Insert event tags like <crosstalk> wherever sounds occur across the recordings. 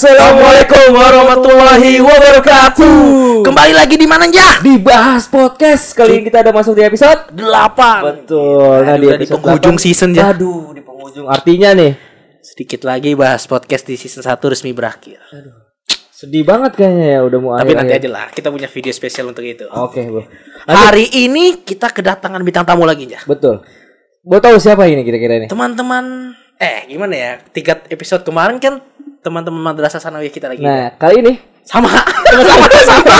Assalamualaikum warahmatullahi wabarakatuh. Kembali lagi di mana ya? Dibahas podcast kali ini kita udah masuk di episode 8 Betul. Aduh, udah di penghujung 8. season ya. Aduh, di penghujung. Artinya nih, Sedikit lagi bahas podcast di season 1 resmi berakhir. sedih banget kayaknya ya udah mau Tapi akhir. nanti aja lah, kita punya video spesial untuk itu. Oke, Bu. Hari ini kita kedatangan bintang tamu lagi ya. Betul. Gue tahu siapa ini kira-kira ini. Teman-teman, eh gimana ya? Tiga episode kemarin kan teman-teman madrasah sanawiyah kita lagi. Nah, kali ini <laughs> Sama, sama, sama.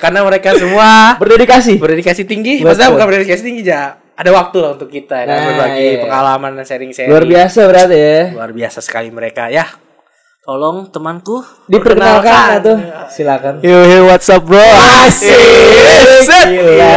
Karena mereka semua berdedikasi. berdedikasi tinggi. Betul. Maksudnya bukan berdedikasi tinggi ya. Ada waktu lah untuk kita ya, kan, Nah, berbagi iya. pengalaman dan sharing-sharing. Luar biasa berarti ya. Luar biasa sekali mereka ya. Tolong temanku Diperkenalkan tuh. Silakan. Yo yo what's up bro Asik. Gila.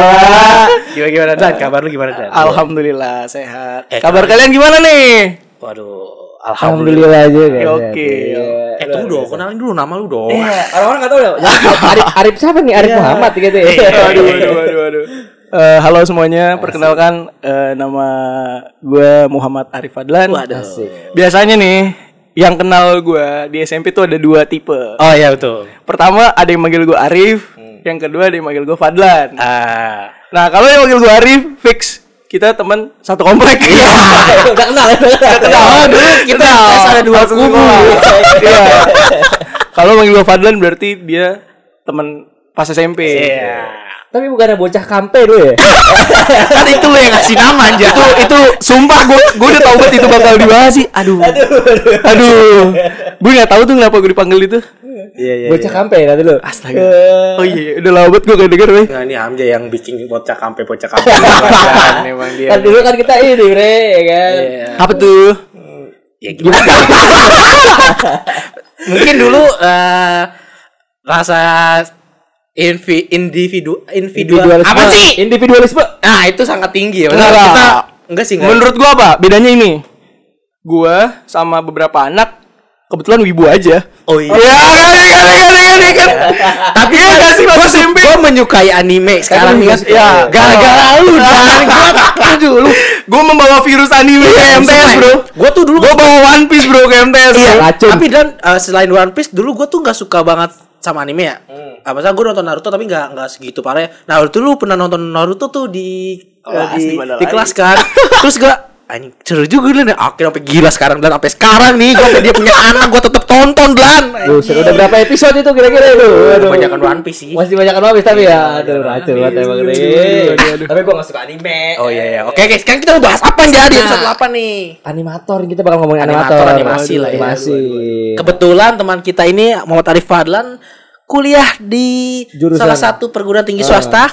Gimana gimana Dan? Kabar lu gimana Dan? Alhamdulillah sehat Eh, Kabar kalian gimana nih? Waduh, alhamdulillah. Alhamdulillah juga. Oke, oke. Eh tunggu dong, kenalin dulu nama lu dong. Iya, orang-orang nggak tahu ya. <laughs> Arif, Arif siapa nih? Arif Muhammad gitu ya. Aduh aduh <laughs> aduh aduh Eh, halo semuanya, perkenalkan eh, nama gue Muhammad Arif Fadlan. Waduh. Asik. Biasanya nih, yang kenal gue di SMP tuh ada dua tipe. Oh iya betul. Pertama ada yang manggil gue Arif, yang kedua ada yang manggil gue Fadlan. Ah, Nah kalau yang manggil gue Arif, fix kita teman satu komplek. <laughs> Udah kenal ya. kenal dulu kita tes ada dua kubu. <laughs> Iya. Kalau manggil gue Fadlan berarti dia teman pas SMP. iya. Tapi bukannya bocah kampe dulu ya? <laughs> kan itu lu yang ngasih nama aja. Itu itu sumpah gue gue udah tahu banget itu bakal dibahas sih. Aduh. Aduh. Gue nggak tahu tuh kenapa gue dipanggil itu. Iya iya. Bocah kampe nanti lu. Astaga. Oh iya, udah lama banget gue gak denger weh. Nah, ini Hamzah yang bikin bocah kampe bocah <laughs> kampe. Kan, Memang dia. Kan dulu kan kita ini bre, ya kan? Iya. Apa tuh? Ya gimana? <laughs> Mungkin dulu eh rasa invi, individu individual Individualisme. apa sih? Individualisme. Nah, itu sangat tinggi ya. Kita enggak sih enggak. Menurut gue apa? Bedanya ini. Gue sama beberapa anak kebetulan wibu aja. Oh iya. Ya, kan, kan, kan, kan, kan. Tapi Iya nggak sih, pas SMP? Gue menyukai anime sekarang nih kan. Ya. Gara-gara lu dan gue aduh lu. Gue membawa virus anime ke MTS bro. Gue tuh dulu Gue bawa One Piece bro ke MTS. Iya, racun. tapi dan eh, selain One Piece dulu gue tuh nggak suka banget sama anime ya. Ah, masa gue nonton Naruto tapi nggak nggak segitu parah. Nah waktu itu lu pernah nonton Naruto tuh di eh, Kelas, di, di di kelas kan. <laughs> Terus gue anjing seru juga lu nih. Akhirnya sampai gila sekarang dan sampai sekarang nih gue dia punya <laughs> anak gue tetep tonton dan. Buset, udah berapa episode itu kira-kira itu? Aduh. Kebanyakan One Piece sih. Masih banyak One Piece tapi ya. Aduh, racun banget emang nih. Tapi gua gak suka anime. Oh iya iya. Oke guys, sekarang kita mau bahas apa nih di Nah. episode 8 nih? Animator kita bakal ngomongin Animator, animasi lah ya. Animasi. Kebetulan teman kita ini Muhammad Arif Fadlan kuliah di Jurusan- salah satu perguruan tinggi swasta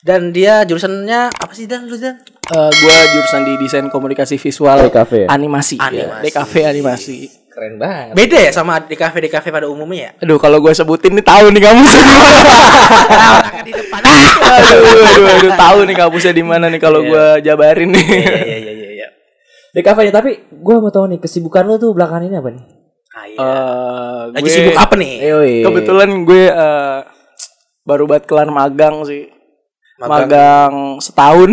dan dia jurusannya apa sih dan lu dan? Gue jurusan di desain komunikasi visual DKV ya? animasi, Animasi. Ya, DKV animasi. Keren banget. Beda ya sama di kafe di kafe pada umumnya ya? Aduh kalau gue sebutin nih tahu nih kamu Orangnya di depan. aduh, aduh, aduh, tahu nih kampusnya di mana nih kalau gue jabarin nih. Iya iya iya iya. iya. DKV-nya tapi gua mau tahu nih kesibukan lu tuh belakangan ini apa nih? Ah, iya. Eh, Lagi gue- sibuk apa nih? Yoi. Kebetulan gue eh, baru buat kelar magang sih. Magang. Magang, setahun.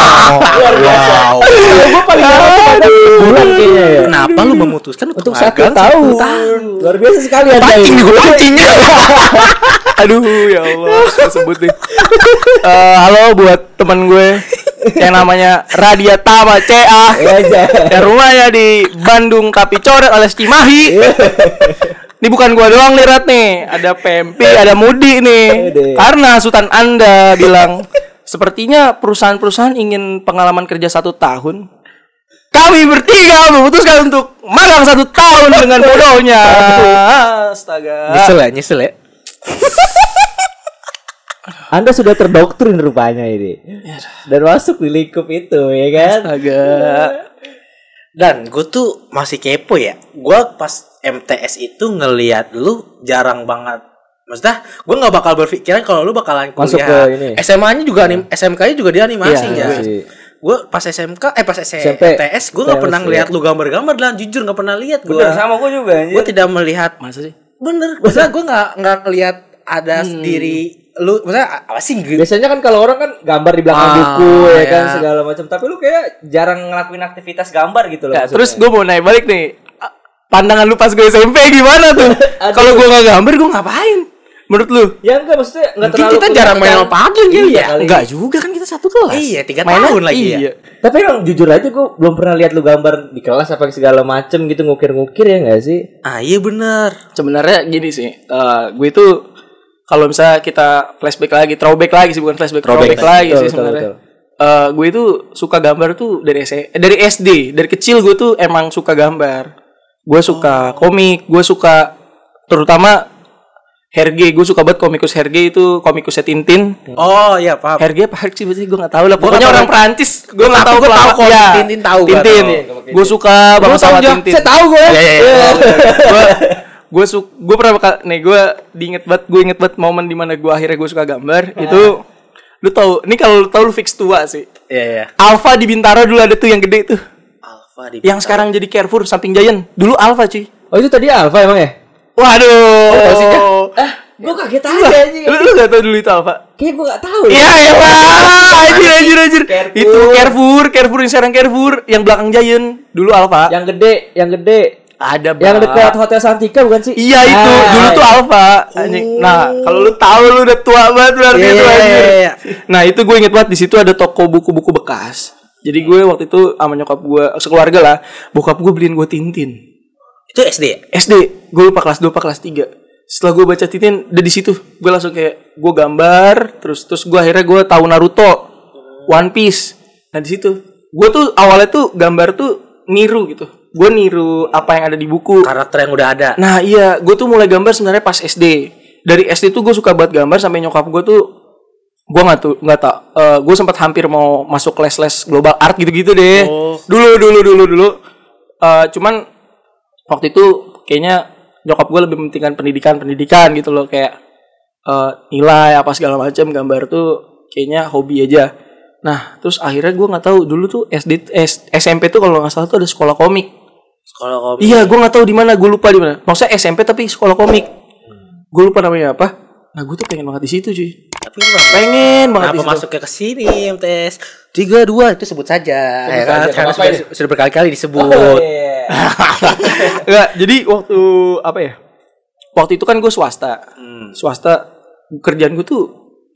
<laughs> Luar biasa. Gua paling lama tuh magang sebulan kayaknya ya. Kenapa lu memutuskan untuk, Untuk satu magang tahun. Luar biasa sekali Anda Pancing gue pancingnya. <laughs> Aduh ya Allah, saya sebut nih. Eh, halo buat teman gue yang namanya Radia Tama CA. Iya aja. Dan rumahnya di Bandung tapi coret alias Cimahi. <laughs> Ini bukan gua doang nih Rat nih, ada PMP, ada Mudi nih. Karena Sultan Anda bilang sepertinya perusahaan-perusahaan ingin pengalaman kerja satu tahun. Kami bertiga memutuskan untuk magang satu tahun dengan bodohnya. Astaga. Nyesel ya, nyesel ya. Anda sudah terdoktrin rupanya ini. Dan masuk di lingkup itu ya kan? Astaga. Dan gue tuh masih kepo ya. Gue pas MTS itu ngeliat lu jarang banget. Maksudnya gue nggak bakal berpikiran kalau lu bakalan Masuk kuliah. ke ini. SMA-nya juga anim, SMK-nya juga dia animasi Iya, ya. Gue pas SMK, eh pas SMP, SMP, MTS gue nggak pernah TS, ngeliat lu gambar-gambar dan jujur nggak pernah lihat gue. gue juga Gue tidak melihat. Masa sih? Bener. Maksudnya gue nggak nggak ngeliat ada diri lu. Maksudnya apa sih? gitu? Biasanya kan kalau orang kan gambar di belakang Ah, buku ya kan ya. segala macam. Tapi lu kayak jarang ngelakuin aktivitas gambar gitu loh. Ya, terus gue mau naik balik nih. Pandangan lu pas gue SMP gimana tuh? <laughs> Kalau gue nggak gambar gue ngapain? Menurut lu? Ya enggak maksudnya enggak Mungkin terlalu kita jarang main sama padel gitu iya, ya? Enggak juga kan kita satu kelas. Iya, tiga Mainnya- tahun lagi ya. iya. Tapi emang jujur aja gue belum pernah lihat lu gambar di kelas apa segala macem gitu ngukir-ngukir ya enggak sih? Ah iya bener. Sebenarnya gini sih, eh, gue itu kalau misalnya kita flashback lagi, throwback lagi sih bukan flashback, throwback, Throwback. lagi Betul, sih sebenarnya. betul. Eh, gue itu suka gambar tuh dari S eh, dari SD, dari kecil gue tuh emang suka gambar. Gue suka komik, gue suka terutama Herge, gue suka banget komikus Herge itu komikusnya Tintin. Oh iya paham. Herge apa Herge sih berarti gue nggak tahu lah. Pokoknya orang. Perancis, gue nggak tahu Gua tahu ya. Tintin tahu Tintin. Gue suka banget sama Tintin. Saya tahu gue. Iya iya iya. <laughs> gue gue su gue pernah bakal nih gue diinget banget gue inget banget momen di mana gue akhirnya gue suka gambar itu lu tahu ini kalau lu tahu lu fix tua sih Iya iya. Alpha di Bintaro dulu ada tuh yang gede tuh Alfa di yang sekarang jadi Carrefour samping Giant dulu Alpha cuy Oh itu tadi Alfa emang ya? waduh tahu sih, Kak? Eh, gue kaget aja anjing. lu, lu gak tau dulu itu Alpha Kayak gue gak tahu. Iya elah anjir anjir anjir. Itu Carrefour Carrefour yang sekarang Carrefour Yang belakang Giant Dulu Alpha Yang gede, yang gede. Ada Yang Bang. dekat Hotel Santika bukan sih? Iya itu Ah, dulu tuh iya. Alpha anjing. Nah kalau lu tahu lu udah tua banget berarti Iya, itu iya, anjir. iya, iya. Nah itu gue inget banget di situ ada toko buku-buku bekas. Jadi gue waktu itu sama nyokap gue sekeluarga lah, bokap gue beliin gue Tintin. Itu SD ya? SD, gue lupa kelas 2 apa kelas 3 Setelah gue baca Tintin, udah di situ gue langsung kayak gue gambar, terus terus gue akhirnya gue tahu Naruto, One Piece. Nah di situ, gue tuh awalnya tuh gambar tuh niru gitu. Gue niru apa yang ada di buku. Karakter yang udah ada. Nah iya, gue tuh mulai gambar sebenarnya pas SD. Dari SD tuh gue suka banget gambar sampai nyokap gue tuh gue nggak tuh nggak tak gue sempat hampir mau masuk les les global art gitu-gitu deh Oh. dulu dulu dulu dulu Eh, cuman waktu itu kayaknya nyokap gue lebih mementingkan pendidikan pendidikan gitu loh kayak eh, nilai apa segala macam gambar tuh kayaknya hobi aja nah terus akhirnya gue nggak tahu dulu tuh SD S- SMP tuh kalau nggak salah tuh ada sekolah komik Sekolah komik. Iya, gue nggak tahu di mana. Gue lupa di mana. Maksudnya SMP tapi sekolah komik. Gue lupa namanya apa. Nah, gue tuh pengen banget di situ, cuy. Tapi kenapa, Pengen banget situ. masuknya ke sini MTS? Tiga dua itu sebut saja. ya kan? saja, Karena nggak sudah, apa-apa sudah berkali-kali disebut. Oh, iya. <laughs> Enggak, jadi waktu apa ya? Waktu itu kan gue swasta. Swasta kerjaan gue tuh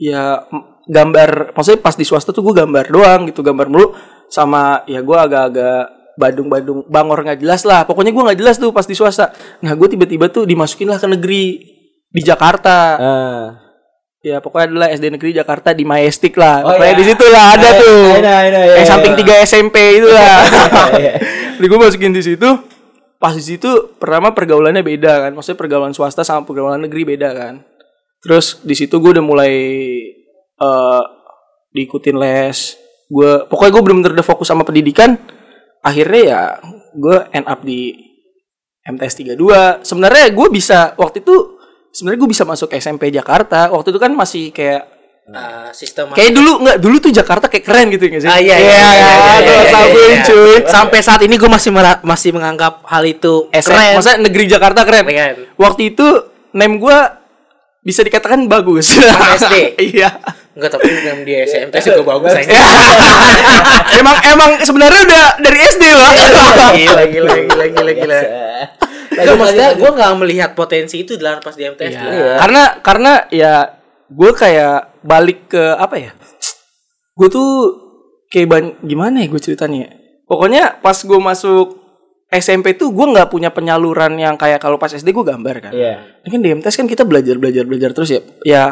ya gambar. Maksudnya pas di swasta tuh gue gambar doang gitu, gambar mulu sama ya gue agak-agak Badung-badung bangor nggak jelas lah. Pokoknya gue nggak jelas tuh pas di swasta. Nah, gue tiba-tiba tuh dimasukin lah ke negeri di Jakarta. Ah. Ya pokoknya adalah SD negeri Jakarta di Majestic lah. Oh, pokoknya iya. di situ lah ada tuh. Iya, samping iya. 3 SMP itu lah. <laughs> Iya. <laughs> Jadi gue masukin di situ. Pas di situ pertama pergaulannya beda kan. Maksudnya pergaulan swasta sama pergaulan negeri beda kan. Terus di situ gue udah mulai eh diikutin les. Gue pokoknya gue bener-bener udah fokus sama pendidikan. Akhirnya ya gue end up di MTS 32. Sebenarnya gue bisa waktu itu sebenarnya gue bisa masuk SMP Jakarta waktu itu kan masih kayak Uh, sistem kayak dulu nggak dulu tuh Jakarta kayak keren gitu ya nggak sih? Ah, iya iya iya. Sabun cuy. Sampai saat ini gue masih masih menganggap hal itu SM, keren. Maksudnya negeri Jakarta keren? keren. Waktu itu name gue bisa dikatakan bagus. SD. <laughs> iya. Enggak tapi name di SMP sih gue bagus <laughs> emang emang sebenarnya udah dari SD lah. Gila gila gila gila gila. Lanjut, Gak maksudnya gue nggak melihat potensi itu dalam pas di MTS. Iya. dulu. Karena karena ya gue kayak balik ke apa ya? Gue tuh kayak ban- gimana ya gue ceritanya? Pokoknya pas gue masuk SMP tuh gue nggak punya penyaluran yang kayak kalau pas SD gue gambar kan. Iya. Ini kan di MTS kan kita belajar belajar belajar terus ya. Ya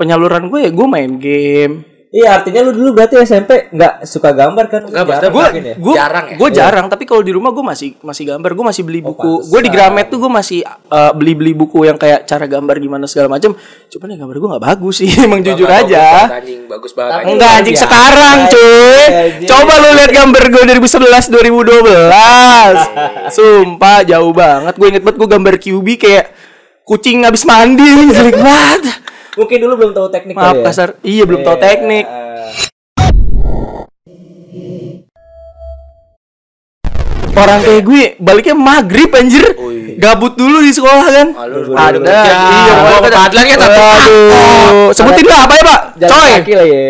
penyaluran gue ya gue main game. Iya artinya lu dulu berarti SMP nggak suka gambar kan? Nggak, maksudnya Gue ya? gue Jarang ya? gue jarang tapi kalau di rumah gue masih masih gambar gue masih beli buku pantesan. gue di Gramet tuh gue masih uh, beli beli buku yang kayak cara gambar gimana segala macam cuman ya gambar gue nggak bagus sih <laughs> emang jujur Bagus aja Anjing bagus banget. Anjing. Enggak anjing biasa. sekarang cuy Anjing. Coba lu lihat gambar gue 2011 2012 Sumpah jauh banget Gue inget banget gue gambar QB kayak Kucing habis mandi <laughs> Jelek banget Mungkin dulu belum tahu teknik Maaf ya? kasar Iya belum tahu Iya. teknik Orang kayak gue baliknya maghrib anjir gabut dulu di sekolah kan. lu ada. Ya, Iya, ya, satu Aduh. Sebutin lah apa ya, Pak? Jalan Coy. kaki lah ya.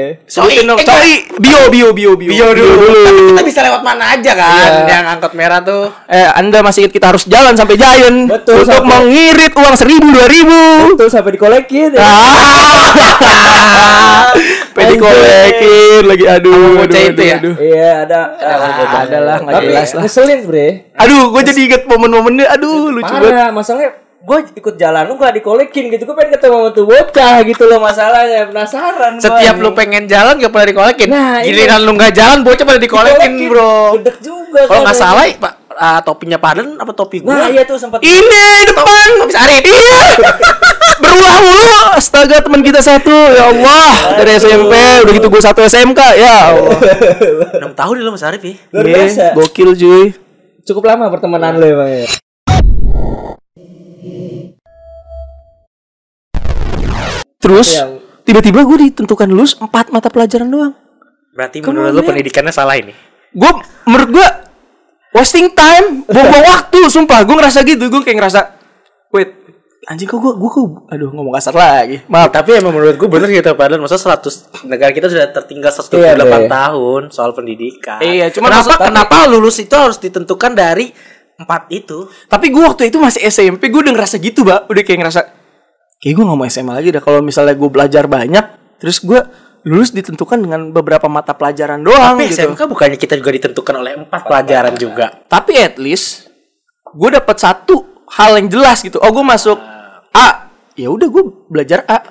Dong. Eh, Coy. Bio, bio, bio, bio. Bio dulu. Tapi kita bisa lewat mana aja kan? Iya. Yang angkot merah tuh. Eh, Anda masih ingat kita harus jalan sampai Giant Betul, untuk sampai- mengirit uang seribu dua ribu. Betul sampai dikolekin. ya. Ah, <laughs> Pedi kolekin lagi aduh. Bocah aduh, itu aduh, ya? aduh. Iya ada. ada lah, nggak Tapi jelas lah. ngeselin bre. Aduh, gue jadi inget momen-momennya. Aduh, lucu banget. Masalahnya gue ikut jalan lu gak dikolekin gitu gue pengen ketemu sama tuh bocah gitu loh masalahnya penasaran gua Setiap nih. lu pengen jalan gak pernah dikolekin. Nah, Giliran lu nggak jalan bocah pada dikolekin, Bro. Gedek juga Kalau nggak salah, Pak, ah, topinya Paden apa topi gua? nah iya tuh sempat Ini depan. Topi Arif. Iya. Berulah mulu. Astaga teman kita satu. Ya Allah. Dari SMP udah gitu gue satu SMK. Ya Allah. <laughs> 6 tahun lo Mas Arif ya. luar Iya, biasa Gokil cuy. cukup lama pertemanan lu emang ya Terus Yang- tiba-tiba gue ditentukan lulus empat mata pelajaran doang. Berarti Come menurut lu pendidikannya salah ini. Gue menurut gue wasting time, buang-buang waktu. Sumpah, gue ngerasa gitu. Gue kayak ngerasa, wait, anjing kok gue, gue kok, aduh ngomong kasar lagi. Maaf. Tapi emang menurut gue bener gitu Paden. Masa 100 negara kita sudah tertinggal 128 Iya, Bre. tahun soal pendidikan. Iya, cuma kenapa kenapa lulus itu harus ditentukan dari empat itu? Tapi gue waktu itu masih SMP, gue udah ngerasa gitu, Mbak. Udah kayak ngerasa, kayak gue gak mau SMA lagi dah. Kalau misalnya gue belajar banyak, terus gue lulus ditentukan dengan beberapa mata pelajaran doang Tapi gitu. SMK bukannya kita juga ditentukan oleh empat pelajaran juga. Tapi at least gue dapat satu hal yang jelas gitu. Oh, gue masuk A. Ya udah gue belajar A.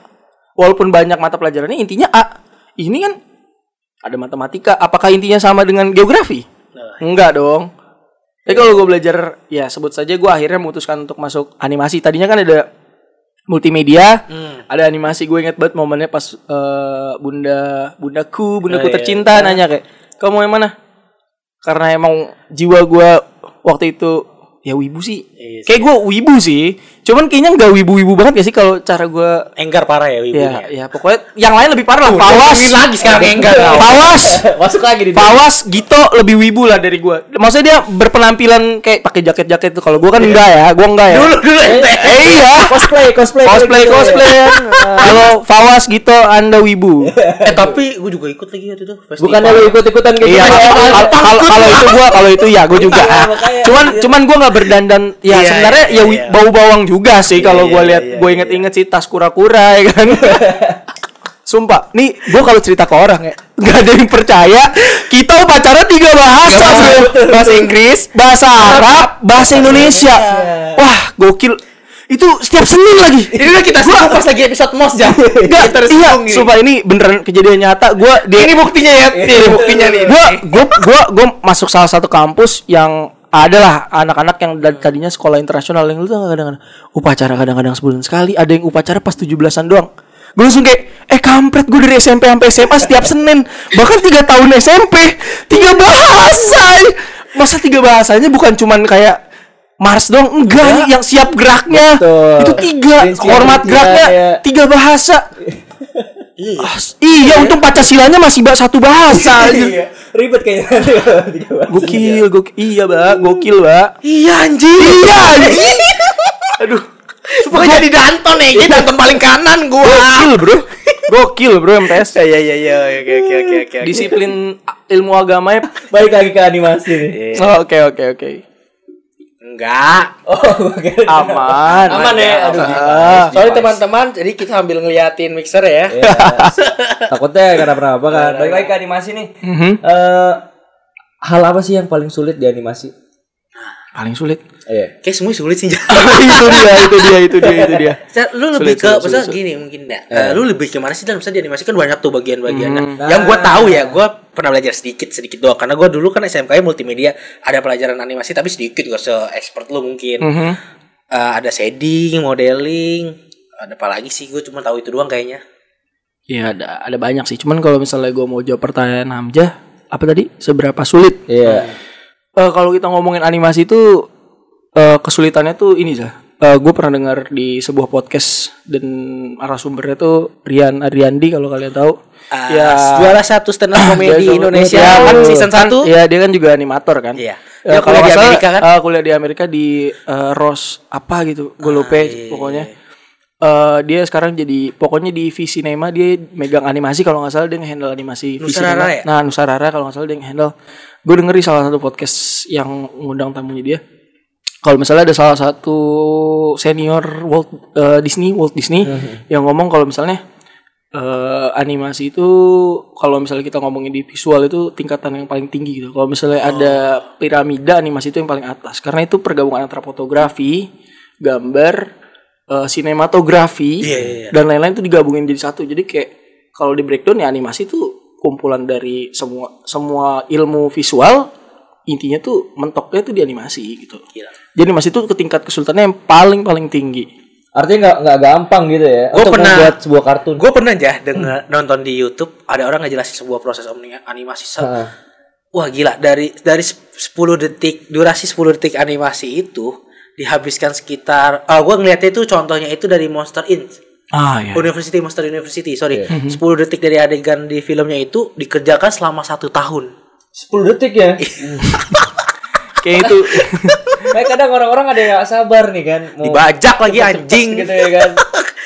Walaupun banyak mata pelajarannya intinya A. Ini kan ada matematika. Apakah intinya sama dengan geografi? Enggak dong. Tapi kalau gue belajar ya sebut saja gue akhirnya memutuskan untuk masuk animasi. Tadinya kan ada multimedia, ada animasi. Gue inget banget momennya pas eh, bunda bundaku, bundaku Oh, iya. tercinta nanya kayak, kamu mau yang mana? Karena emang jiwa gue waktu itu ya wibu sih. Iya sih. Kayak gue wibu sih. Cuman kayaknya nggak wibu-wibu banget gak sih kalau cara gue Enggar parah ya Ya, ibunya. ya pokoknya yang lain lebih parah lah. Udah, Fawas ngomongin lagi sekarang enggar. Fawas <laughs> masuk lagi di Fawas Gito lebih wibu lah dari gua. Maksudnya dia berpenampilan kayak pakai jaket-jaket tuh. Kalau gua kan enggak ya, gua enggak ya. Dulu dulu ente. Eh iya. <laughs> cosplay cosplay Cosplay gitu, cosplay ya. <laughs> Kalau Fawas Gito Anda wibu. Eh tapi gue juga ikut lagi waktu itu festival. bukannya lu ikut ikutan gitu Iya, ya? kalau kalau- itu gua kalau itu ya gua juga. Iya. Cuman cuman gua nggak berdandan ya Iya, sebenarnya iya, ya iya. bau bawang juga sih kalau iya, gua iya, lihat iya, gua iya. inget-inget sih tas kura-kura ya <laughs> kan. Sumpah, nih gua kalau cerita ke orang ya nggak ada yang percaya. Kita upacara tiga bahasa, <laughs> bahasa Inggris, bahasa Arab, bahasa Indonesia. Wah, gokil. Itu setiap Senin lagi. Ini kita singgung pas lagi episode mos jam. Enggak, <laughs> iya, ini. sumpah ini beneran kejadian nyata. Gua di Ini buktinya ya. Ini buktinya nih. gua gua gua gua masuk salah satu kampus yang adalah anak-anak yang dari tadinya sekolah internasional yang lu tuh kadang-kadang upacara kadang-kadang sebulan sekali ada yang upacara pas 17-an doang gue langsung kayak eh kampret gue dari SMP sampai SMA setiap Senin bahkan tiga tahun SMP tiga bahasa masa tiga bahasanya bukan cuman kayak Mars dong enggak yang siap geraknya Betul. itu tiga hormat geraknya ya. tiga bahasa <laughs> Iya. As- iya untung Pancasila-nya masih ba- satu bahasa aja. Iya. ribet kayaknya <laughs> Gokil, gokil. Iya, Mbak. Gokil, Mbak. Iya anjing. Iya, anjing. Aduh. Gue jadi Danton ya, jadi Danton paling kanan gua. Gokil, Bro. Gokil, Bro, MTS. Ya ya ya ya oke oke oke oke. Disiplin ilmu agamanya. balik lagi ke animasi nih Oh, Oke, oke, oke. Enggak. oh <laughs> kira- Aman. aman ya aduh Ah. Soalnya teman-teman, jadi kita sambil ngeliatin mixer ya. Iya. <laughs> takutnya karena apa kan balik lagi ke animasi nih Mhm. Eh, hal apa sih yang paling sulit di animasi Paling sulit. iya Kayak semua sulit sih. <laughs> itu dia, itu dia, itu dia, itu dia. <laughs> Lu lebih Sulit, ke sulit, sulit, gini mungkin ya. eh, lu lebih ke mana sih dan misalnya di animasi kan banyak tuh bagian-bagiannya. Hmm. Yang gua tahu ya, gua pernah belajar sedikit sedikit doang karena gua dulu kan SMK multimedia ada pelajaran animasi tapi sedikit gak se expert lu mungkin. Mhm. Eh, ada shading, modeling, ada apa lagi sih? Gue cuma tahu itu doang kayaknya. Iya, ada ada banyak sih. Cuman kalau misalnya gue mau jawab pertanyaan Hamzah, apa tadi? Seberapa sulit? iya Eh, kalau kita ngomongin animasi itu eh, kesulitannya tuh ini sih. gue pernah dengar di sebuah podcast dan narasumbernya tuh Rian Adriandi kalau kalian tahu. Ah, juara satu stand up <laughs> komedi Indonesia dia kan season kan, 1 Ya dia kan juga animator kan. Iya. Eh, Dia kalau di Amerika kan? eh, kuliah di Amerika di eh, Ross apa gitu, gue lupa iya, pokoknya. Eh, dia sekarang jadi pokoknya di V Cinema dia megang animasi kalau nggak salah dia nge-handle animasi Nusarara ya? Nah Nusarara kalau nggak salah dia nge-handle. Gue denger di salah satu podcast yang ngundang tamunya dia. Kalau misalnya ada salah satu senior Walt eh, Disney Walt Disney Mhm. yang ngomong kalau misalnya eh, animasi itu kalau misalnya kita ngomongin di visual itu tingkatan yang paling tinggi gitu. Kalau misalnya ada Oh. piramida animasi itu yang paling atas karena itu pergabungan antara fotografi, gambar, eh, sinematografi Iya, iya, iya. dan lain-lain itu digabungin jadi satu. Jadi kayak kalau di breakdown ya animasi itu kumpulan dari semua semua ilmu visual intinya tuh mentoknya tuh di animasi gitu. Gila. Jadi animasi itu ke tingkat kesulitannya yang paling paling tinggi. Artinya nggak nggak gampang gitu ya. Gua untuk pernah- membuat sebuah kartun. Gue pernah aja denger nonton di YouTube ada orang ngejelasin sebuah proses animasi. Se- Heeh. Wah gila dari dari 10 detik durasi 10 detik animasi itu dihabiskan sekitar ah gue ngeliatnya itu contohnya itu dari Monster Inc. Ah ya. University Monster University sorry 10 detik dari adegan di filmnya itu dikerjakan selama satu tahun 10 detik ya. <laughs> Kayak itu. <laughs> Kayak kadang orang-orang ada yang gak sabar nih kan. Mau dibajak lagi anjing gitu ya kan. <laughs>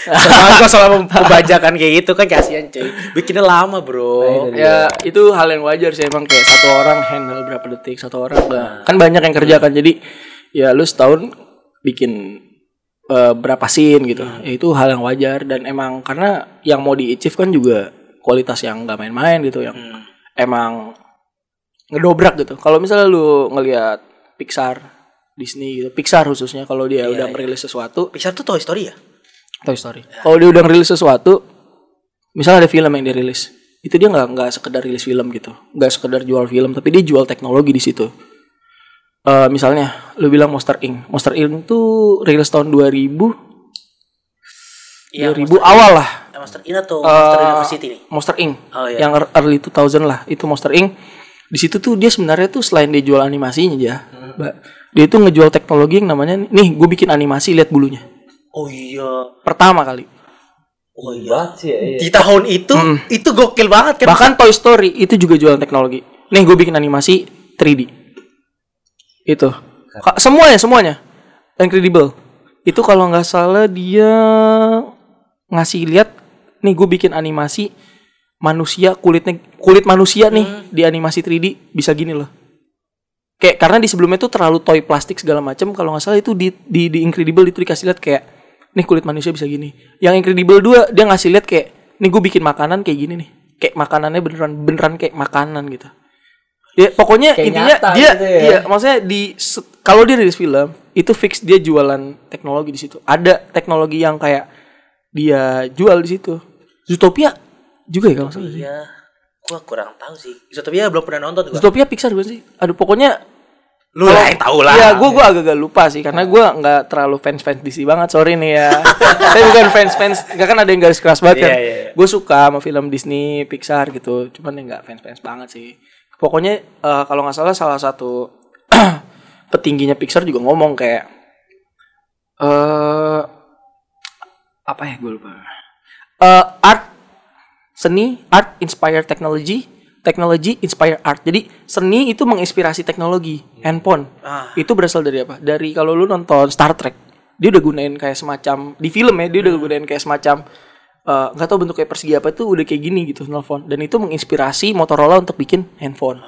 Termasuk selama pembajakan kayak gitu kan kasihan cuy bikinnya lama bro ya itu hal yang wajar sih emang kayak satu orang handle berapa detik satu orang bah- kan banyak yang kerjakan jadi ya lu setahun bikin eh, berapa scene gitu. Ya itu hal yang wajar dan emang karena yang mau di achieve kan juga kualitas yang nggak main-main gitu yang emang ngedobrak gitu. Kalau misalnya lu ngelihat Pixar Disney gitu Pixar khususnya kalau dia udah merilis sesuatu. Pixar tuh Toy Story ya? Toy Story. Kalau dia udah ngerilis sesuatu, misalnya ada film yang dia rilis, itu dia nggak nggak sekedar rilis film gitu, nggak sekedar jual film, tapi dia jual teknologi di situ. Eh, misalnya, lu bilang Monster Inc. Monster Inc. tuh rilis tahun 2000, Iya, 2000 awal lah. Eh, Monster Inc atau Monster Eh, University nih Monster Inc. Oh, iya. Yang early 2000 lah, itu Monster Inc. Di situ tuh dia sebenarnya tuh selain dia jual animasinya aja, Hmm. Dia itu ngejual teknologi yang namanya nih, gue bikin animasi lihat bulunya. oh iya Pertama kali. oh iya sih ya. iya. di tahun itu itu gokil banget kan Bahkan Toy Story itu juga jualan teknologi. Nih gue bikin animasi 3D. Itu. Ka- Semuanya, semuanya. Incredible. Itu kalau nggak salah dia ngasih lihat nih gue bikin animasi manusia kulitnya kulit manusia nih di animasi 3D bisa gini loh. Kayak karena di sebelumnya tuh terlalu toy plastik segala macam kalau nggak salah itu di, di di Incredible itu dikasih lihat kayak nih kulit manusia bisa gini. Yang Incredible 2 dia ngasih lihat kayak nih gue bikin makanan kayak gini nih. Kayak makanannya beneran beneran kayak makanan gitu. Ya pokoknya Kayak intinya nyata dia gitu ya. iya maksudnya di kalau dia rilis film itu fix dia jualan teknologi di situ. Ada teknologi yang kayak dia jual di situ. Zootopia juga ya kalau salah. iya gua kurang tahu sih Zootopia belum pernah nonton gua Zootopia Pixar bukan sih? Aduh pokoknya lu lah yang tahu lah Iya, gue gua agak-agak lupa sih karena gue nggak terlalu fans fans DC banget, sorry nih ya. <laughs> Saya bukan fans fans, nggak kan ada yang garis keras banget kan. Iya, iya, iya. Gue suka sama film Disney, Pixar gitu, cuman ya nggak fans fans banget sih. Pokoknya eh, kalau nggak salah salah satu <clears throat> petingginya Pixar juga ngomong kayak eh apa ya gue lupa. Eh, art seni, art inspire technology, technology inspire art. Jadi seni itu menginspirasi teknologi, handphone. Ah. Itu berasal dari apa? Dari kalau lu nonton Star Trek, dia udah gunain kayak semacam di film ya, dia udah gunain kayak semacam eh, nggak tahu bentuk kayak persegi apa itu udah kayak gini gitu telepon dan itu menginspirasi Motorola untuk bikin handphone.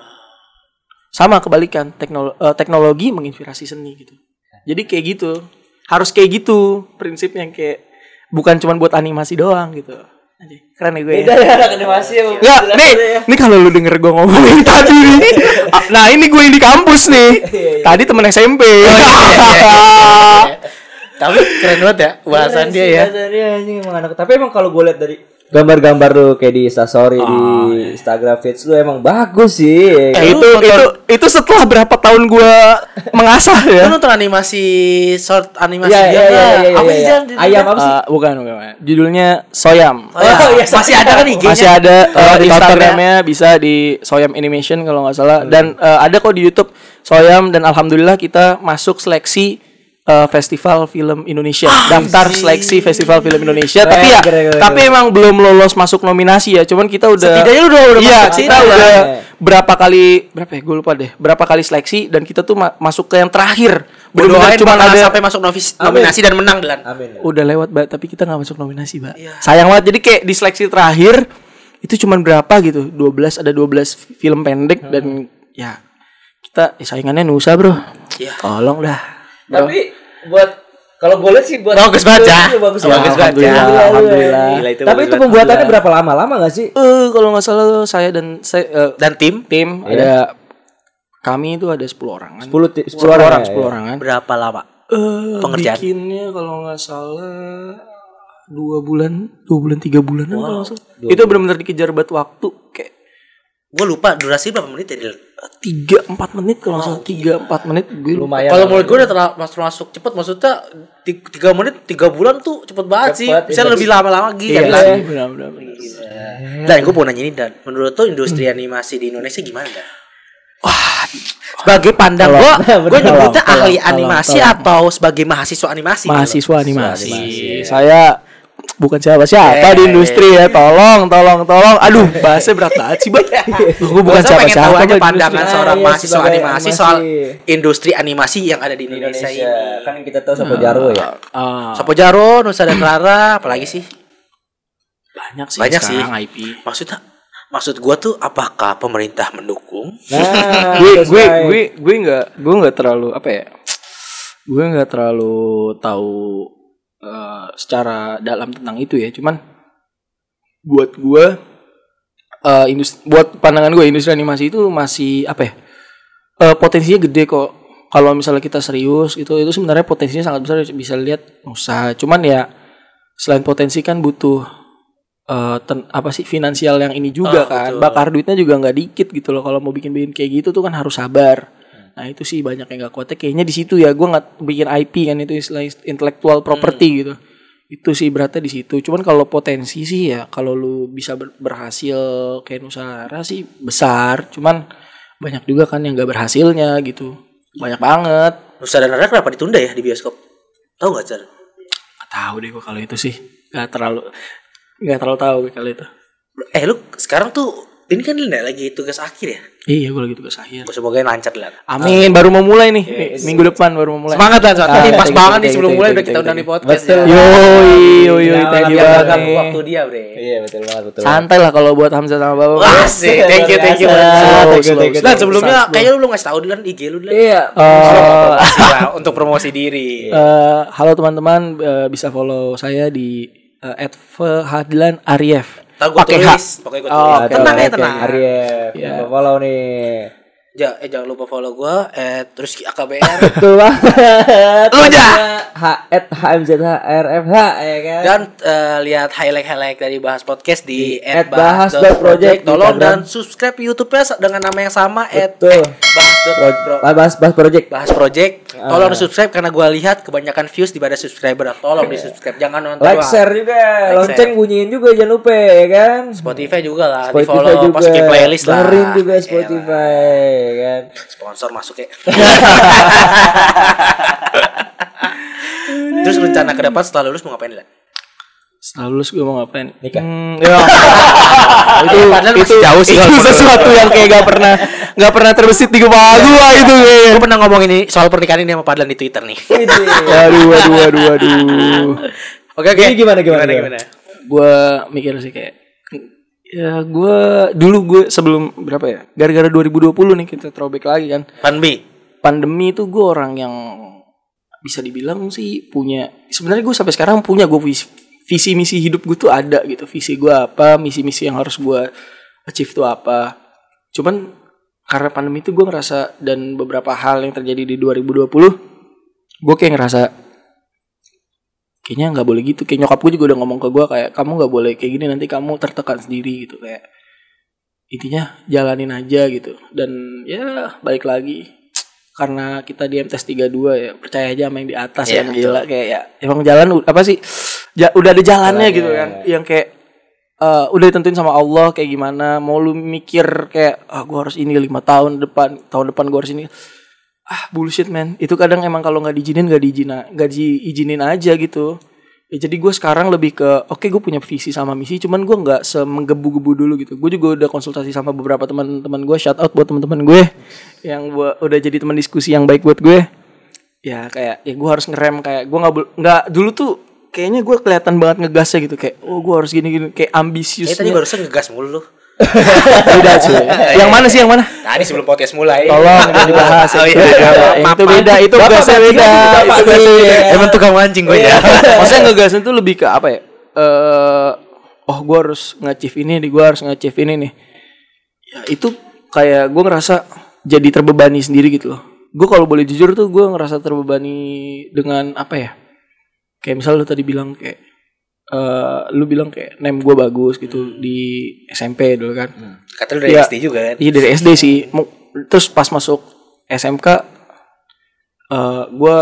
Sama kebalikan, teknolo- eh, teknologi menginspirasi seni gitu. Jadi kayak gitu. Harus kayak gitu prinsipnya kayak bukan cuma buat animasi doang gitu. Keren ya gue Beda ya. ya anak animasi ya. Ya, nih, nih kalau lu denger gue ngomongin tadi nih. <laughs> ah, Nah, ini gue yang di kampus nih. Tadi temen SMP. Tapi keren banget ya bahasan dia ya Bahasan dia anjing emang anak. Tapi emang kalau gue lihat dari gambar-gambar lu kayak di Instastory di Instagram feeds lu emang bagus sih. Eh, itu itu itu setelah berapa tahun gue mengasah ya. <laughs> lu nonton animasi short animasi Iya dia iya iya nggak? iya apa iya. sih iya. Ayam apa sih? Eh, bukan, bukan, bukan. Judulnya Soyam. Oh, ya. Oh, iya, masih ada kan IG-nya? Masih ada Oh, eh, di. Instagramnya bisa di Soyam Animation kalau nggak salah dan eh, ada kok di YouTube Soyam dan alhamdulillah kita masuk seleksi eh, Festival Film Indonesia. Daftar seleksi Festival Film Indonesia. Keren, tapi ya keren, keren, tapi emang belum lolos masuk nominasi ya. Cuman kita udah Setidaknya udah- udah iya masuk kita udah berapa kali berapa ya? Gue lupa deh. Berapa kali seleksi dan kita tuh ma- masuk ke yang terakhir. Doain cuma ada sampai masuk novis, nominasi dan menang. Amin. udah lewat mbak tapi kita nggak masuk nominasi mbak. Iya. sayang banget jadi kayak di seleksi terakhir itu cuman berapa gitu? 12 ada 12 film pendek dan ya kita ya, saingannya Nusa bro. Iya. tolong dah Tapi buat kalau gue lihat sih buat Bagus banget, ya. Iya, bagus Ya, banget. alhamdulillah, alhamdulillah. Gila, itu Tapi itu pembuatannya berapa lama? Lama gak sih? eh kalau nggak salah saya dan saya eh, Dan tim tim Iya. ada kami itu ada 10 orang kan 10 ti- 10 10 orang, orang, 10 ya. orang kan berapa lama? Eh, Pengerjaan. bikinnya kalau nggak salah dua bulan dua bulan tiga bulan salah. itu benar-benar dikejar buat waktu kayak Gue lupa durasi berapa menit ya tiga empat menit kalau nggak salah tiga empat menit gue. Lumayan. Kalau menurut gue udah terlalu masuk masuk cepet maksudnya ti- tiga menit tiga bulan tuh cepet banget sih Cepet, bisa iya. lebih lama-lama lagi Iya, kan Lan? sih, benar-benar. Dan gue mau nanya ini Dan Menurut tuh industri animasi di Indonesia gimana Dan? Wah Sebagai pandang gue Gue nyebutnya ahli tolong, animasi tolong. Atau sebagai mahasiswa animasi gitu mahasiswa animasi. Saya bukan siapa-siapa Eh. di industri ya. Tolong, tolong, tolong. Aduh, <laughs> bahasnya berat banget sih, Bang. Gue bukan Gua pengen tahu siapa-siapa aja pandangan industri. seorang Ah, iya, mahasiswa animasi animasi. soal industri animasi yang ada di Indonesia, Indonesia. ini. Kan kita tahu Sopo Jarwo ya. Ah, Sopo Jaro, Nusa dan Clara, apalagi sih? banyak sih Banyak sih. IP. Maksudnya, maksud gua tuh apakah pemerintah mendukung? Nah, gue gue gue gue nggak gue nggak terlalu apa ya gue nggak terlalu tahu eh, secara dalam tentang itu ya. Cuman buat gue eh industri buat pandangan gue industri animasi itu masih apa ya? Eh, potensinya gede kok. Kalau misalnya kita serius itu itu sebenarnya potensinya sangat besar bisa lihat usaha cuman ya selain potensi kan butuh eh, ten- apa sih finansial yang ini juga Ah, kan. betul. bakar duitnya juga nggak dikit gitu loh. Kalau mau bikin bikin kayak gitu tuh kan harus sabar nah itu sih banyak yang nggak kuatnya kayaknya di situ ya gue nggak bikin IP kan itu istilah intellectual property gitu. Itu sih beratnya di situ. Cuman kalau potensi sih ya kalau lu bisa ber- berhasil kayak Nusara sih besar. Cuman banyak juga kan yang nggak berhasilnya gitu. Banyak banget. Nusa dan Clara kenapa ditunda ya di bioskop? Tahu nggak Jar? Gak tahu deh gue kalau itu sih. Nggak terlalu nggak terlalu tahu kalau itu. Eh lu sekarang tuh ini kan Lina lagi tugas akhir ya? iya gue lagi tugas akhir Semoga lancar lah. amin baru mau mulai nih minggu depan baru mau mulai Semangat lah soalnya. Ah, Ini pas banget nih sebelum mulai udah kita undang di podcast Betul. ya. Yoi, yoi, Jangan thank you Biar banget waktu dia, Bre. Iya betul banget betul. Santai lah kalau buat Hamzah sama Bapak. Wah, sih. Thank you, thank you. You. sebelumnya kayaknya lu belum ngasih tahu dulu IG lu dulu. Iya. Eh, untuk promosi diri. eh, halo teman-teman eh, bisa follow saya di Arief. Tahu gua Pakai tulis, pokoknya gua Oh, tulis. oke, tenang oke, ya, tenang. Arief. Iya. Coba follow nih. Ja, eh jangan lupa follow gua @rizky AKBR. <laughs> Betul banget. Lu aja. H at HMZHRFH ya kan. dan eh, lihat highlight-highlight dari Bahas Podcast di At bahas.project di Tolong Instagram. dan subscribe YouTube-nya dengan nama yang sama at eh, bahas.pro- bahas bahas project. Bahas Project. Ah. Tolong di subscribe karena gua lihat kebanyakan views daripada subscriber. Tolong di subscribe, jangan nonton Like doang. share juga, Like, lonceng share. bunyiin juga jangan lupa ya kan. Spotify juga lah, di Spotify follow, juga, masukin playlist lah. dengerin juga Elah. Spotify ya kan. Sponsor masuk ya. <laughs> Terus rencana ke depan setelah lulus mau ngapain lah? Setelah lulus gue mau ngapain? Nikah. Hmm, <laughs> ya. itu Padahal itu jauh sih itu sesuatu yang kayak gak pernah gak pernah terbesit di kepala gua itu kayaknya. Gue pernah ngomong ini soal pernikahan ini sama Padlan di Twitter nih. Waduh, waduh, waduh, waduh. Oke oke. Jadi gimana, gimana, gimana? gue mikir sih kayak ya gue dulu gue sebelum berapa ya? Gara-gara 2020 nih kita throwback lagi kan. Pandemi. pandemi itu gue orang yang bisa dibilang sih punya sebenarnya gue sampai sekarang punya gue visi, visi misi hidup gue tuh ada gitu. Visi gue apa misi misi yang harus gue achieve tuh apa. Cuman karena pandemi itu gue ngerasa dan beberapa hal yang terjadi di 2020 gue kayak ngerasa kayaknya nggak boleh gitu. Kayak nyokap gue juga udah ngomong ke gue kayak kamu nggak boleh kayak gini nanti kamu tertekan sendiri gitu. Kayak intinya jalanin aja gitu. Dan ya balik lagi. Karena kita di MTS 32 ya percaya aja sama yang di atas Iya, yang gila. Kayak ya emang jalan apa sih ja- udah ada jalannya gitu kan. Yang kayak eh, udah ditentuin sama Allah kayak gimana. Mau lu mikir kayak ah gua harus ini lima tahun depan tahun depan gua harus ini ah bullshit man. Itu kadang emang kalau nggak diizinin nggak diizinin nggak diizinin aja gitu. Ya, jadi gue sekarang lebih ke oke gue punya visi sama misi cuman gue nggak semenggebu-gebu dulu gitu. Gue juga udah konsultasi sama beberapa teman-teman gue shout out buat teman-teman gue yang gua udah jadi teman diskusi yang baik buat gue. Ya kayak ya gue harus ngerem kayak gue nggak nggak dulu tuh kayaknya gue kelihatan banget ngegasnya gitu kayak oh gue harus gini-gini kayak Eh ambisius tadi barusan ngegas mulu. lu. Beda cuy yang mana sih yang mana Tadi sebelum podcast mulai. tolong jangan <laughs> dibahas Oh, itu iya, beda. iya. Yang itu beda itu gasnya mancing beda itu beda. mancing. Emang tukang mancing gue ya. <laughs> maksudnya ngegasin tuh lebih ke apa ya eh oh gue harus nge-achieve ini nih gue harus nge-achieve ini nih ya itu kayak gue ngerasa jadi terbebani sendiri gitu loh gue kalau boleh jujur tuh gue ngerasa terbebani dengan apa ya kayak misal lu tadi bilang kayak eh lu bilang kayak name gue bagus gitu di SMP dulu kan Kata lu dari Iya. SD juga kan. Iya dari SD sih. Terus pas masuk SMK, eh gue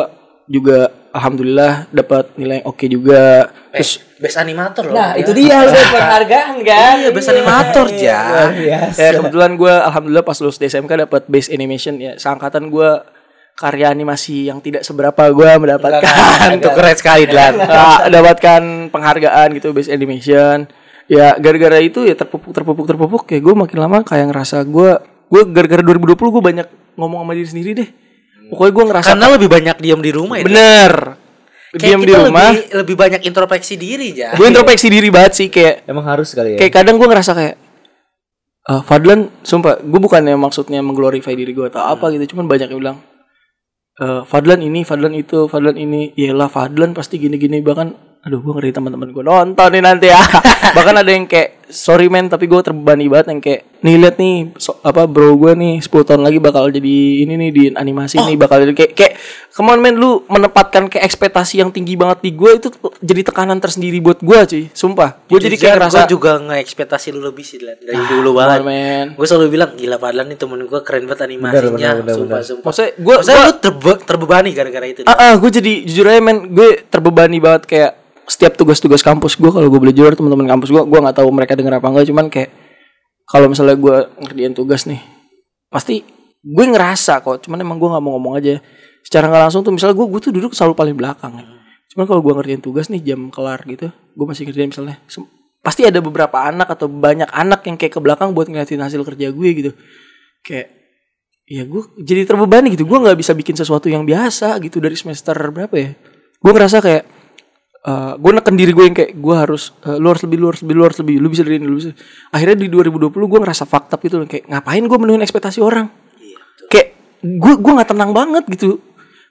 juga alhamdulillah dapat nilai yang oke juga. Eh, Terus best animator loh. Nah, Ya. itu dia lu dapat <laughs> penghargaan kan? Iya, best animator, biasa. ya kebetulan gue alhamdulillah pas lulus di SMK dapat base animation ya. Seangkatan gue karya animasi yang tidak seberapa gue mendapatkan. Itu keren sekali Dilan. Ah, dapatkan penghargaan gitu base animation. Ya gara-gara itu ya terpupuk terpupuk terpupuk ya gue makin lama kayak ngerasa gue gue gara-gara 2020 gue banyak ngomong sama diri sendiri deh. Pokoknya gue ngerasa Karena lebih banyak diam di rumah ya. Bener Kayak diam di rumah. Lebih, lebih banyak introspeksi diri ya. Gue introspeksi diri banget sih kayak Emang harus kali ya. kayak kadang gue ngerasa kayak eh Fadlan sumpah gue bukannya maksudnya mengglorify diri gue atau apa gitu cuman banyak yang bilang eh Fadlan ini Fadlan itu Fadlan ini. Yalah Fadlan pasti gini-gini. Bahkan aduh gue ngeri teman-teman gue nonton nih nanti ya. <laughs> Bahkan ada yang kayak sorry men tapi gue terbebani banget yang kayak nih lihat nih so- apa bro gue nih 10 tahun lagi bakal jadi ini nih di animasi nih bakal jadi kayak kayak come on men lu menempatkan kayak ekspektasi yang tinggi banget di gue itu jadi tekanan tersendiri buat gue cuy sumpah gue jadi kayak ngerasa gue juga nge-ekspektasi lu lebih sih Dilan. dari dulu banget. men Gue selalu bilang gila Padlan nih temen gue keren banget animasinya. benar, benar, sumpah, benar. sumpah. Maksudnya gue Maksudnya lu terbe- terbebani gara-gara itu. ah, ah gue jadi jujur aja men gue terbebani banget kayak setiap tugas-tugas kampus gue kalau gue boleh jujur teman-teman kampus gue gue nggak tahu mereka denger apa enggak. Cuman kayak kalau misalnya gue ngerjain tugas nih pasti gue ngerasa kok cuman emang gue nggak mau ngomong aja. Secara nggak langsung tuh misalnya gue gue tuh duduk selalu paling belakang. Cuman kalau gue ngerjain tugas nih jam kelar gitu gue masih ngerjain misalnya pasti ada beberapa anak atau banyak anak yang kayak ke belakang buat ngeliatin hasil kerja gue gitu. Kayak ya gue jadi terbebani gitu gue nggak bisa bikin sesuatu yang biasa gitu dari semester berapa ya. Gue ngerasa kayak eh gue neken diri gue yang kayak gue harus eh, lu harus lebih lu harus lebih lu harus lebih lu bisa dari ini lu bisa. Akhirnya di 2020 gue ngerasa fakta gitu kayak ngapain gue menuhin ekspektasi orang? Kayak gue gue nggak tenang banget gitu.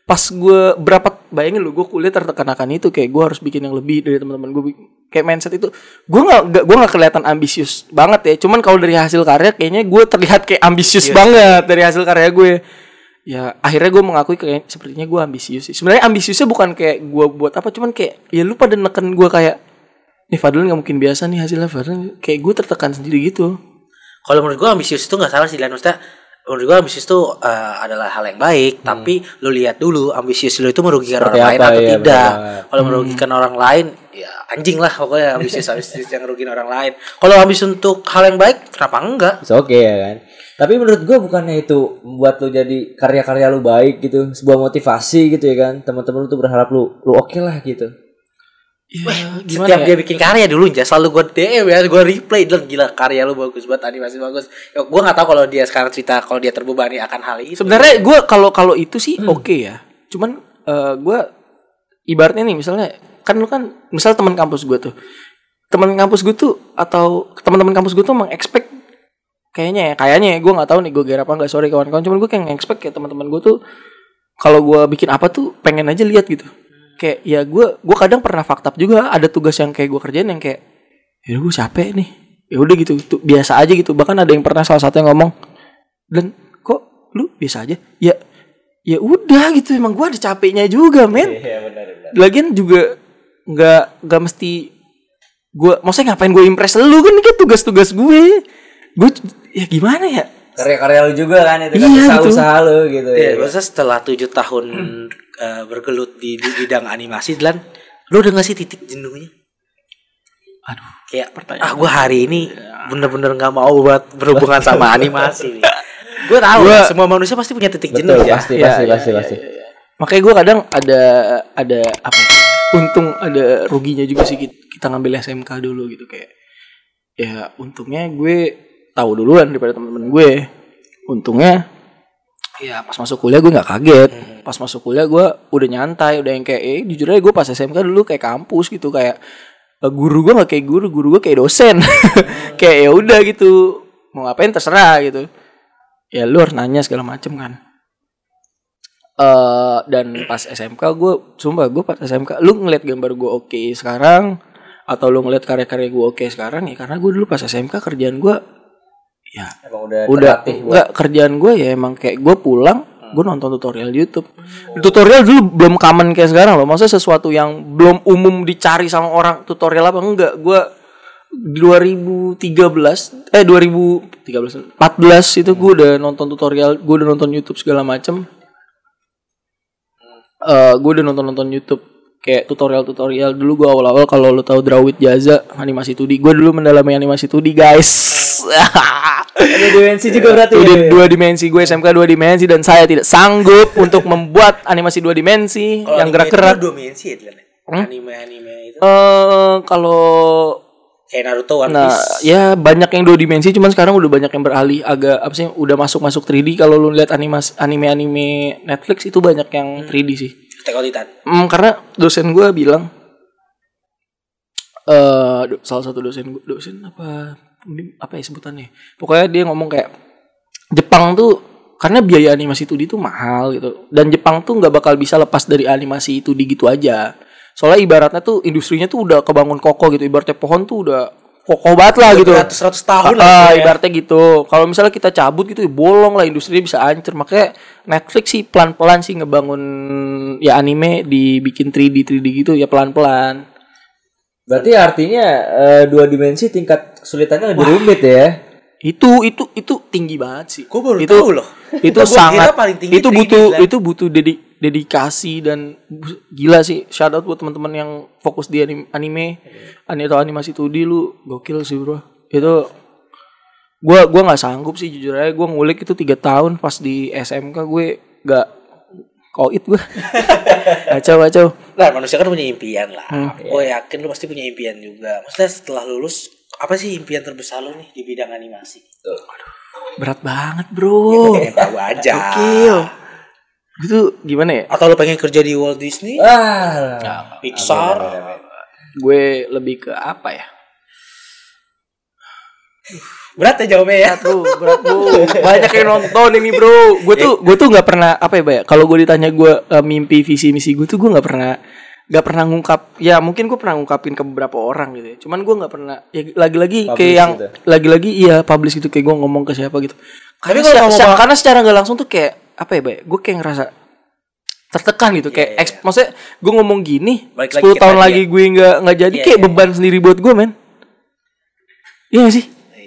Pas gue berapa bayangin lu gue kuliah tertekan akan itu kayak gue harus bikin yang lebih dari teman-teman gue kayak mindset itu. Gue nggak gue nggak kelihatan ambisius banget ya. Cuman kalau dari hasil karya kayaknya gue terlihat kayak ambisius banget dari hasil karya gue ya akhirnya gue mengakui kayak sepertinya gue ambisius sih sebenarnya ambisiusnya bukan kayak gue buat apa cuman kayak ya lu pada neken gue kayak nih Fadlan nggak mungkin biasa nih hasilnya Fadlan kayak gue tertekan sendiri gitu Kalau menurut gue ambisius itu nggak salah sih Dilan. Maksudnya menurut gue ambisius itu eh, adalah hal yang baik. Tapi lu lihat dulu ambisius lu itu merugikan Seperti orang lain atau iya, tidak. Kalau merugikan orang lain ya anjing lah pokoknya ambisius <laughs> ambisius yang merugikan orang lain. Kalau ambis untuk hal yang baik kenapa enggak? Oke ya kan. Tapi menurut gua bukannya itu membuat lu jadi karya-karya lu baik gitu, sebuah motivasi gitu ya kan. Teman-teman lu tuh berharap lu lu oke lah gitu. ya, Setiap dia bikin karya dulu aja selalu gue DM ya, gue replay dan gila karya lu bagus banget, animasi bagus. Ya, gue nggak tahu kalau dia sekarang cerita kalau dia terbebani akan hal itu. Sebenarnya gue kalau kalau itu sih oke ya. Cuman eh, gue ibaratnya nih misalnya kan lu kan misal teman kampus gue tuh teman kampus gue tuh atau teman-teman kampus gue tuh emang expect kayaknya ya kayaknya ya gue nggak tahu nih gue gara apa nggak sorry kawan-kawan cuman gue kayak expect kayak teman-teman gue tuh kalau gue bikin apa tuh pengen aja lihat gitu. Kayak ya gue gue kadang pernah fakta juga ada tugas yang kayak gue kerjain yang kayak ya gue capek nih. Ya udah gitu tuh biasa aja gitu. Bahkan ada yang pernah salah satu yang ngomong dan kok lu biasa aja? Ya ya udah gitu emang gue ada capeknya juga men. Iya benar benar. lagian juga nggak nggak mesti gue maksudnya ngapain gue impress lu kan ini tugas-tugas gue. Gue ya gimana ya Karya-karya lu juga kan itu kan Iya, usaha-usaha lu gitu Ya, ya. maksudnya setelah tujuh tahun eh, bergelut di, di bidang animasi, Dilan, lu udah gak sih titik jenuhnya? aduh Kayak, ah gue hari ini bener-bener gak mau buat berhubungan sama animasi. <laughs> Gue tahu, Gua- semua manusia pasti punya titik Betul, jenuh ya. pasti Iya, pasti iya, pasti iya, pasti. makanya gue kadang ada ada apa ya, untung ada ruginya juga sih kita, kita ngambil SMK dulu gitu kayak ya untungnya gue tahu duluan daripada teman-teman gue. Untungnya ya pas masuk kuliah gue nggak kaget. Pas masuk kuliah gue udah nyantai udah yang kayak eh jujur aja gue pas SMK dulu kayak kampus gitu kayak eh, guru gue nggak kayak guru guru gue kayak dosen. <laughs> Kayak ya udah gitu mau ngapain terserah gitu. Ya lu harus nanya segala macem kan. Eh dan pas SMK gue sumpah gue pas SMK lu ngeliat gambar gue oke sekarang atau lu ngeliat karya-karya gue oke sekarang ya karena gue dulu pas SMK kerjaan gue ya. Emang udah, udah. enggak kerjaan gue ya emang kayak gue pulang gue nonton tutorial YouTube. Tutorial dulu belum common kayak sekarang loh. Maksudnya sesuatu yang belum umum dicari sama orang tutorial apa? Enggak. Gue 2013 eh 2013 14 itu gue udah nonton tutorial gue udah nonton YouTube segala macem. Eh gue udah nonton nonton YouTube kayak tutorial tutorial dulu gue awal awal kalau lo tahu Drawit Jaza animasi 2D gue dulu mendalami animasi 2D guys <laughs> ada dimensi juga berarti Itu ya. dua dimensi gue SMK dua dimensi dan saya tidak sanggup <laughs> untuk membuat animasi dua dimensi Kalau yang anime gerak-gerak. itu dimensi ya Dylan, ya? Anime-anime itu Eh kalau kayak Naruto One nah Piece. ya banyak yang dua dimensi cuman sekarang udah banyak yang beralih agak apa sih udah masuk masuk 3D kalau lu lihat animasi anime anime Netflix itu banyak yang 3D sih. Titan. Hmm, karena dosen gue bilang do- salah satu dosen gua- dosen apa apa ya sebutannya? Pokoknya dia ngomong kayak Jepang tuh karena biaya animasi 2D itu mahal gitu. Dan Jepang tuh nggak bakal bisa lepas dari animasi 2D gitu aja. Soalnya ibaratnya tuh industrinya tuh udah kebangun kokoh gitu ibaratnya pohon tuh udah kokoh banget lah gitu Ratus-ratus tahun Ah, lah. ya. ibaratnya gitu. Kalau misalnya kita cabut gitu, ya bolong lah industrinya bisa hancur. Makanya Netflix sih pelan-pelan sih ngebangun ya anime dibikin 3D 3D gitu ya pelan-pelan. Berarti artinya eh, dua dimensi tingkat kesulitannya lebih rumit ya. Itu itu itu tinggi banget sih. Gua baru itu, tahu loh. Itu sangat paling tinggi itu 3D butuh itu butuh dedi- dedikasi dan gila sih. Shout out buat teman-teman yang fokus di anim- anime, anime atau animasi 2D lu gokil sih, Bro. Itu gua gua nggak sanggup sih jujur aja gua ngulik itu tiga tahun pas di SMK gue nggak koit gue <laughs> kacau kacau Nah, manusia kan punya impian lah. Hmm. Gue yakin lu pasti punya impian juga. Maksudnya setelah lulus, apa sih impian terbesar lu nih di bidang animasi? berat banget bro Pengen tahu aja. gokil itu gimana ya? Atau lu pengen kerja di Walt Disney, Ah. Pixar, gue lebih ke apa ya? Berat ya jawabnya ya. bro berat bro. Banyak yang nonton ini bro. Gue tuh gue tuh nggak pernah apa ya kalau gue ditanya gue eh, mimpi visi misi gue tuh gue nggak pernah nggak pernah ngungkap. Ya mungkin gue pernah ngungkapin ke beberapa orang gitu ya. Cuman gue nggak pernah ya lagi-lagi kayak Publish yang gitu. lagi-lagi iya publish gitu kayak gue ngomong ke siapa gitu. Karena, kalau secara, ngomong- secara- karena secara nggak langsung tuh kayak apa ya Bay? gue kayak ngerasa tertekan gitu kayak Iya, eks- maksudnya gue ngomong gini Balik 10 lagi tahun lagi gue nggak nggak jadi Iya, kayak iya. beban sendiri buat gue men Iya gak sih?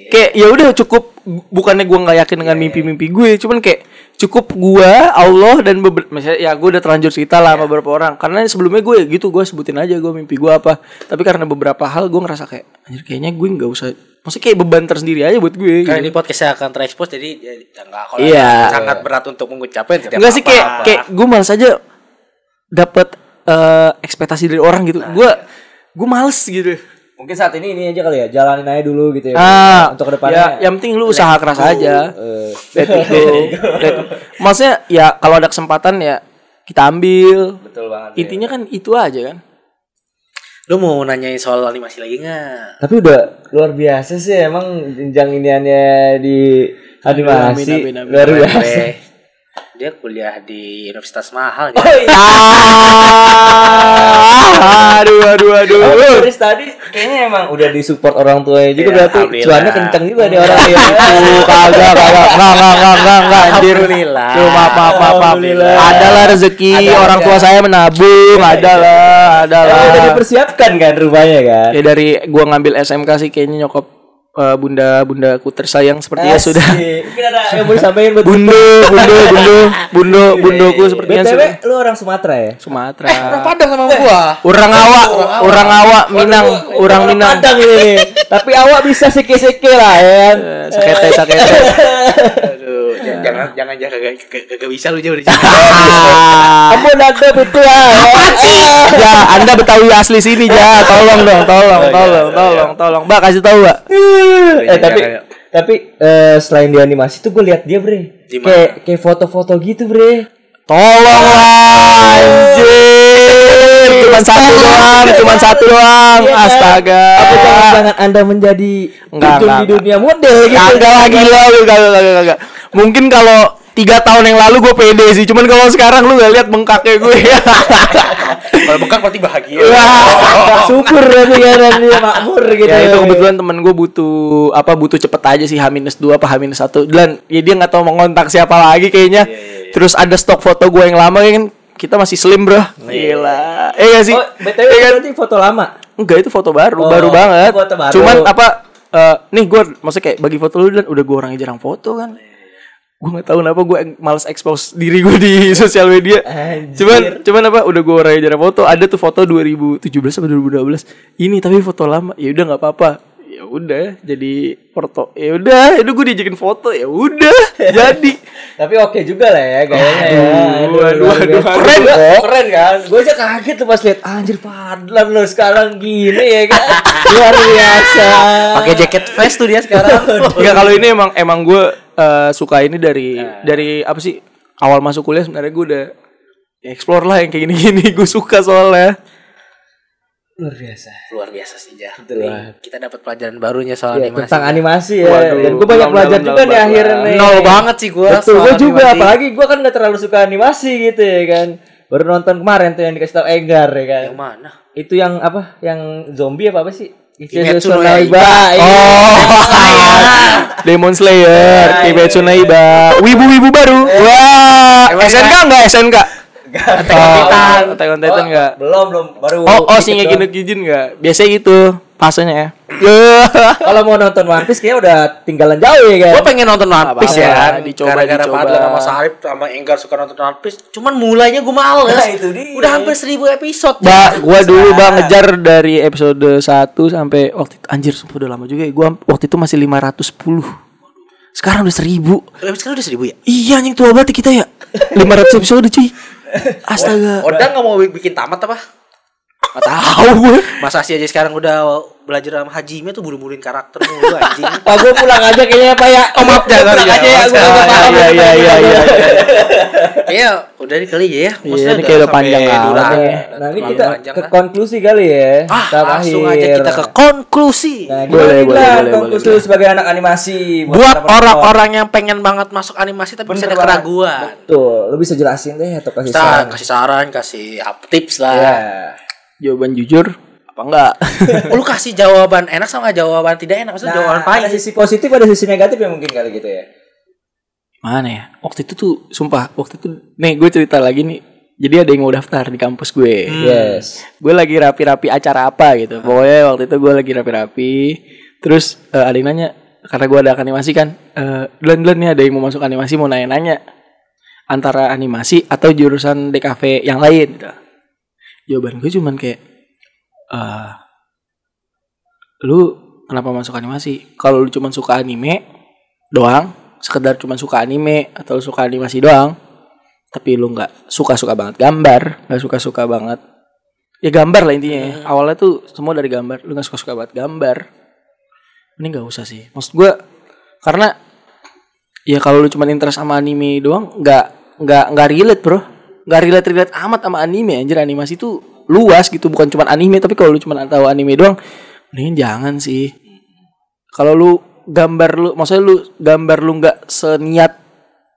Kayak ya udah cukup bukannya gua nggak yakin dengan mimpi-mimpi gue, cuman kayak cukup gua Allah dan beber misalnya ya gue udah terlanjur cerita lah sama beberapa orang. Karena sebelumnya gue gitu gue sebutin aja gue mimpi gue apa. Tapi karena beberapa hal gue ngerasa kayak anjir kayaknya gue nggak usah maksudnya kayak beban tersendiri aja buat gue. Karena gitu. ini podcastnya akan terekspos jadi ya, enggak kalau Iya. sangat berat untuk mengucapkan tidak Enggak sih kayak kayak gue malas aja dapat eh, ekspektasi dari orang gitu. Gue gue males gitu. Mungkin saat ini ini aja kali ya, jalanin aja dulu gitu ya. Ah, untuk ke depannya. ya, yang penting lu usaha keras aja. eh, Let it go. Let- Maksudnya ya kalau ada kesempatan ya kita ambil. betul banget. ya. Intinya kan itu aja kan. Lu mau nanyain soal animasi lagi nggak? Tapi udah luar biasa sih emang jenjang iniannya di animasi. Amin, amin, amin. Luar biasa. Dia kuliah di universitas mahal Oh, ya. iya. Ah, <laughs> aduh aduh aduh. Oh, Chris tadi kayaknya emang udah disupport orang tuanya juga Iya, berarti cuannya kenceng juga nih orang ya. Kagak kagak enggak enggak enggak enggak enggak anjir. Alhamdulillah. Tuh, maaf maaf maaf. maaf. Alhamdulillah. Adalah rezeki Ada, orang ada. tua saya menabung, adalah adalah. Emang udah dipersiapkan kan rumahnya kan? Ya dari gua ngambil SMK sih kayaknya nyokap eh, bunda bundaku tersayang sepertinya sudah Asik. Mungkin ada yang mau disampaikan buat bundo bundo bundo bundo bundoku sepertinya BTW sudah lu orang Sumatera ya? Sumatera Padang sama gua. orang awak orang awak Minang orang Minang Padang ini. Tapi awak bisa seke-seke lah ya. kan? Eh, sakete sakete <laughs> jangan, jangan jangan kagak- kagak bisa lu jauh dari Ampun ada betul ya. ya, Anda Betawi asli sini, Ja. Tolong dong, tolong, Oh, iya, tolong, iya, tolong, tolong. Mbak kasih tahu, Mbak. eh tapi Kayak- tapi eh, selain di animasi tuh gue lihat dia bre kayak kayak foto-foto gitu bre Tolong lah, anjir. Cuman satu doang, cuman satu doang. Iya kan? Astaga. apa jangan-jangan anda menjadi Enggak, enggak, di dunia model gitu Kagak lagi lah, lu kagak kagak kagak. Mungkin kalau tiga tahun yang lalu gue pede sih, cuman kalau sekarang lu gak lihat bengkaknya gue. <laughs> kalau bengkak berarti bahagia. Wah, syukur berarti kan dan dia makmur gitu. ya itu kebetulan temen gue butuh apa butuh cepet aja sih H-2 apa H-1 dan ya dia nggak tahu mau ngontak siapa lagi kayaknya. Terus ada stok foto gue yang lama kan? Kita masih slim bro. Gila. eh gak sih? Oh btw Iya kan? berarti foto lama? Enggak itu foto baru Oh, baru banget. foto baru. cuman apa eh, nih gue maksudnya kayak bagi foto lu dan udah gue orangnya jarang foto kan gue nggak tahu kenapa gue males expose diri gue di <laughs> sosial media. Anjir. cuman cuman apa udah gue orangnya jarang foto ada tuh foto 2017 atau 2012 ini tapi foto lama. Ya udah nggak apa-apa. Ya udah jadi foto ya udah. Itu gue diajakin foto ya udah. Jadi. <laughs> Tapi oke juga lah ya gayanya ya. Aduh, aduh, luar aduh, biasa. aduh. keren kok kok. keren kan? Gue aja kaget tuh pas lihat anjir Fadlan lo sekarang gini ya kan? <laughs> Luar biasa. Pakai jaket vest tuh dia sekarang. Enggak kalau ini emang emang gue eh, suka ini dari dari apa sih? Awal masuk kuliah sebenarnya gue udah ya explore lah yang kayak gini-gini. <laughs> Gue suka soalnya. Luar biasa. Luar biasa sih Jah. Betul. Nih, banget. kita dapat pelajaran baru nya soal Ya, animasi tentang animasi ya. Waduh, dan gue banyak belajar juga nih akhirnya nih. Nol banget sih gua betul gue juga. animasi. apalagi gue kan gak terlalu suka animasi gitu ya kan. Baru nonton kemarin tuh yang dikasih tau Enggar ya kan. Yang mana? Itu yang apa? Yang zombie apa apa sih Kimetsu no Yaiba. Oh, <laughs> Demon Slayer, Kimetsu no Yaiba, wibu-wibu baru. Wah, Emang SNK enggak SNK? Attack Oh, on Titan. Attack on Titan Oh, enggak? belum belum baru Oh, oh, Shingeki doang. no Kyojin enggak? Biasanya gitu fasenya ya. <laughs> kalau mau nonton One Piece kayaknya udah tinggalan jauh ya kan Gue pengen nonton One Piece ya kan dicoba, Gara-gara dicoba. Fadlan sama Sarip sama Enggar suka nonton One Piece Cuman mulainya gue males Nah, itu dia. Udah hampir seribu episode Ba, gua dulu bang ngejar dari episode 1 sampai waktu itu anjir sumpah udah lama juga ya. Gua waktu itu masih 510. Sekarang udah 1000. Tapi sekarang udah seribu ya Iya anjing tua banget kita ya. 500 episode cuy. Astaga. Oda gak mau bikin tamat apa? Gak tahu gue. Masa sih aja sekarang udah belajar sama Hajime tuh buru-buruin karakter mulu anjing Pak gue pulang aja kayaknya Pak ya. Oh, maaf, jangan, pulang aja ya. Gue paham. Iya iya iya iya. Kayaknya udah nih kali ya Iya, Maksudnya ini kayak udah panjang banget ya. Nah ini kita ke konklusi kali ya. Ah langsung aja kita ke konklusi Nah, Boleh, boleh, boleh, konklusi sebagai anak animasi Buat orang-orang yang pengen banget masuk animasi tapi bisa ada keraguan Betul, lu bisa jelasin deh atau kasih saran. kasih saran, kasih tips lah Ya. Jawaban jujur apa enggak? <laughs> Lu kasih jawaban enak sama jawaban tidak enak Maksudnya Nah, jawaban ada pahit sisi positif ada sisi negatif ya mungkin kali gitu ya. Mana ya? Waktu itu tuh sumpah waktu itu nih gue cerita lagi nih. Jadi ada yang mau daftar di kampus gue. Yes. gue lagi rapi-rapi acara apa gitu pokoknya waktu itu gue lagi rapi-rapi terus eh, ada yang nanya karena gue ada animasi kan eh Glenn Glenn nih ada yang mau masuk animasi mau nanya-nanya antara animasi atau jurusan DKV yang lain gitu jawaban gue cuman kayak eh lu kenapa masuk animasi? Kalau lu cuman suka anime doang sekedar cuman suka anime atau lu suka animasi doang tapi lu nggak suka suka banget gambar nggak suka suka banget ya gambar lah intinya ya. awalnya tuh semua dari gambar lu nggak suka suka banget gambar. Ini nggak usah sih. Maksud gue karena ya kalau lu cuma interest sama anime doang nggak nggak nggak relate bro nggak relate relate amat sama anime anjir. Animasi tuh luas gitu bukan cuma anime tapi kalau lu cuma tahu anime doang mendingan jangan sih. Kalau lu gambar lu maksudnya lu gambar lu nggak seniat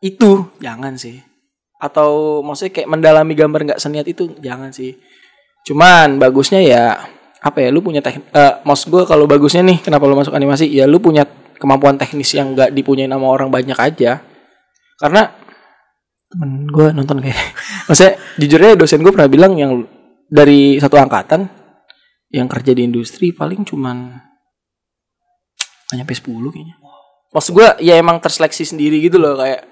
itu jangan sih. Atau maksudnya kayak mendalami gambar nggak seniat itu jangan sih. Cuman bagusnya ya apa ya lu punya teknik eh maksud gue kalau bagusnya nih kenapa lu masuk animasi? Ya lu punya kemampuan teknis yang nggak dipunyai sama orang banyak aja. Karena temen gue nonton kayak <laughs> maksudnya jujurnya dosen gue pernah bilang yang dari satu angkatan yang kerja di industri paling cuman nggak nyampe 10 kayaknya. Maksud gue ya emang terseleksi sendiri gitu loh kayak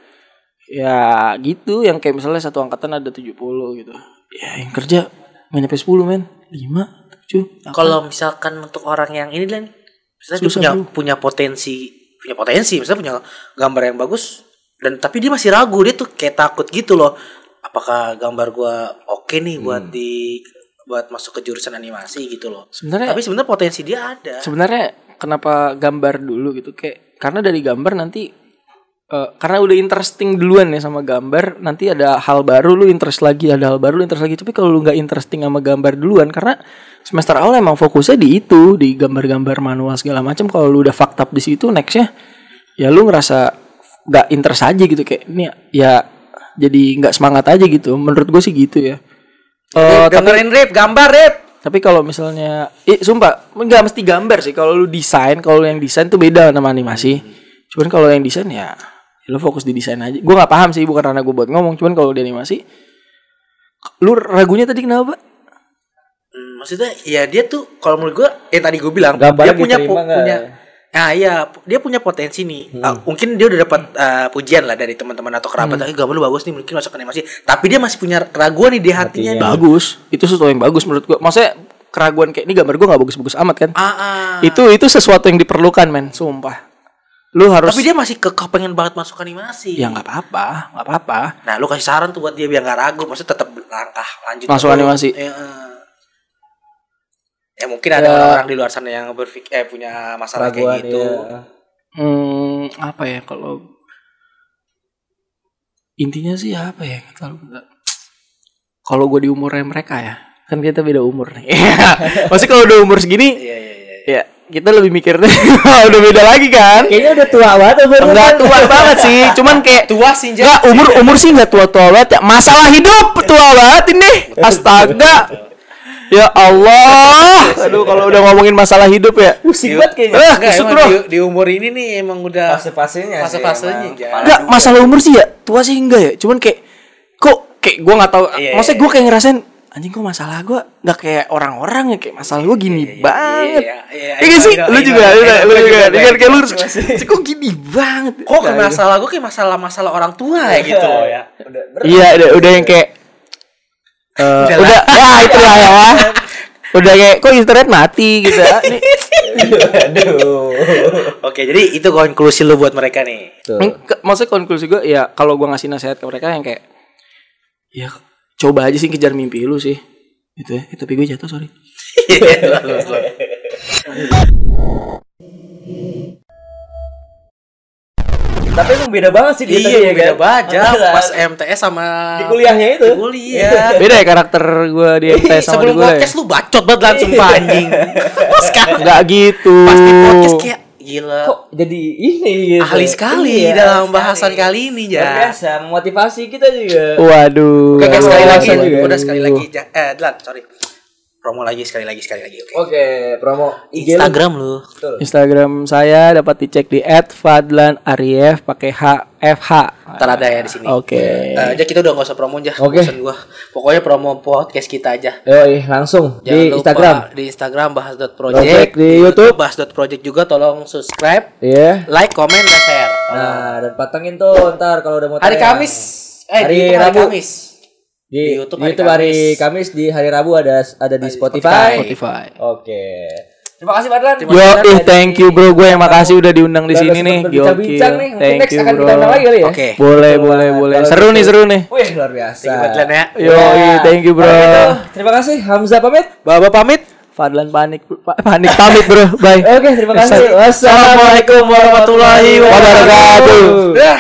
ya gitu yang kayak misalnya satu angkatan ada 70 gitu. Ya yang kerja nggak nyampe 10 men. 5 7 Kalau misalkan untuk orang yang ini Len Misalnya Susah, punya, bro. punya potensi Punya potensi Misalnya punya gambar yang bagus dan tapi dia masih ragu dia tuh kayak takut gitu loh. Apakah gambar gua oke nih buat di buat masuk ke jurusan animasi gitu loh. Sebenarnya tapi sebenarnya potensi dia ada. Sebenarnya kenapa gambar dulu gitu? Kayak karena dari gambar nanti eh, karena udah interesting duluan ya sama gambar nanti ada hal baru lu interest lagi ada hal baru lu interest lagi. Tapi kalau lu nggak interesting sama gambar duluan karena semester awal emang fokusnya di itu di gambar-gambar manual segala macam. Kalau lu udah fucked up di situ nextnya ya lu ngerasa nggak interest aja gitu kayak ini ya jadi nggak semangat aja gitu menurut gue sih gitu ya Eh, tapi dengerin rip gambar rip tapi kalau misalnya, eh sumpah, nggak mesti gambar sih. Kalau lu desain, kalau yang desain tuh beda sama animasi. Cuman kalau yang desain ya, ya lu fokus di desain aja. Gue nggak paham sih, bukan karena gue buat ngomong. Cuman kalau di animasi, lu ragunya tadi kenapa? Hmm, maksudnya ya dia tuh kalau menurut gua eh tadi gua bilang Gambarnya dia punya po- punya Nah iya, dia punya potensi nih. Ah, mungkin dia udah dapat ah, pujian lah dari teman-teman atau kerabat. Eh, gambar lu bagus nih, mungkin masuk animasi. Tapi dia masih punya keraguan nih di hatinya. nih. Bagus, itu sesuatu yang bagus menurut gue. Maksudnya keraguan kayak ini gambar gue nggak bagus-bagus amat kan? Ah, ah. Itu itu sesuatu yang diperlukan men, sumpah. Lu harus Tapi dia masih kekeh pengen banget masuk animasi. ya nggak apa-apa, nggak apa-apa. Nah, lu kasih saran tuh buat dia biar gak ragu, maksudnya tetap langkah lanjut Masuk animasi. Ya. Ya mungkin ada orang-orang di luar sana yang berpikir eh punya masalah kayak gitu. iya. Hmm, apa ya kalau intinya sih apa ya <tsk> kalau kalau gue di umurnya mereka ya kan kita beda umur nih. <laughs> Masih kalau udah umur segini Iya, iya, iya. ya kita lebih mikirnya <laughs> udah beda lagi kan? Kayaknya udah tua banget umur enggak tua banget sih <laughs> cuman kayak Tua sih, enggak umur umur sih enggak tua tua banget ya. Masalah hidup tua banget ini. Astaga ya Allah <laughs> aduh kalau udah ngomongin masalah hidup ya Pusing banget kayaknya. Eh, Enggak, emang bro. di, di umur ini nih emang udah Fase-fasenya sih Fase-fasenya. Kepala Enggak, masalah umur sih ya tua sih enggak ya. Cuman kayak kok kayak gue nggak tahu. Iya, maksudnya iya. gue kayak ngerasain anjing kok masalah gue nggak kayak orang-orang ya kayak masalah gue gini banget. iya, iya, Iya nggak sih? iya, Lu iya, juga, iya, lu iya, lu iya, juga. iya, Dengan kayak lu iya. kok gini banget. Kok ke masalah gue kayak masalah-masalah orang tua ya gitu ya. Iya, udah, udah yang kayak eh, Udah udah ya <laughs> itulah ya. Udah kayak kok internet mati gitu ya. Nih, Aduh. Oke, jadi itu konklusi lu buat mereka nih. Tuh. Maksudnya konklusi gue ya kalau gue ngasih nasihat ke mereka yang kayak ya coba aja sih kejar mimpi lu sih gitu ya Eh, tapi gue jatuh sorry. <laughs> <laughs> Tapi emang beda banget sih dia tadi Iya, ya beda kan? banget. Antara pas MTS sama di kuliahnya itu. Di kuliah. beda ya karakter gue di MTS sama di Sebelum gue ya? podcast lu bacot banget langsung anjing. <laughs> Sekarang nggak gitu pasti podcast kayak gila. Kok jadi ini gitu. ahli sekali Iya, dalam ahli bahasan sekali. kali ini Luar ya. biasa, memotivasi kita juga. waduh Oke, sekali lagi. waduh. Udah sekali lagi. Eh, Dlan, sorry. Promo lagi sekali lagi sekali lagi. Oke. Oke, promo IG. Instagram lu. Betul. Instagram saya dapat dicek di @fadlanarief pakai H F H Ntar ada ya di sini. oke Eh, aja kita udah gak usah promo aja. Oke. Gua. Pokoknya promo podcast kita aja. Yoi, langsung Jangan di lupa Instagram. di Instagram Project bahas.project di YouTube. bahas.project juga tolong subscribe, Iya. like, komen dan share. Nah, dan patengin tuh ntar kalau udah mau Hari tayang. Kamis. Eh, Hari di hari Rabu. Kamis. Di, di YouTube, YouTube di hari YouTube hari Kamis di hari Rabu ada ada di Spotify. Spotify Oke. Terima kasih Badlan. Terima Yo, kasih, ih thank you bro, gue yang makasih udah diundang di sini nih. berbincang-bincang Gokil. nih. Mungkin Thank next you akan kita undang bro. lagi kali ya. Oke. Boleh, boleh, boleh. Kalau Seru nih, seru nih. Wih, luar biasa. Thank you buat Dlan ya. Yo, thank you bro. Kalau gitu, terima kasih Hamzah pamit. Bapak pamit. Fadlan panik, pa- panik pamit bro. Bye. Oke, terima kasih. Wassalamualaikum warahmatullahi wabarakatuh. wabarakatuh. Dah.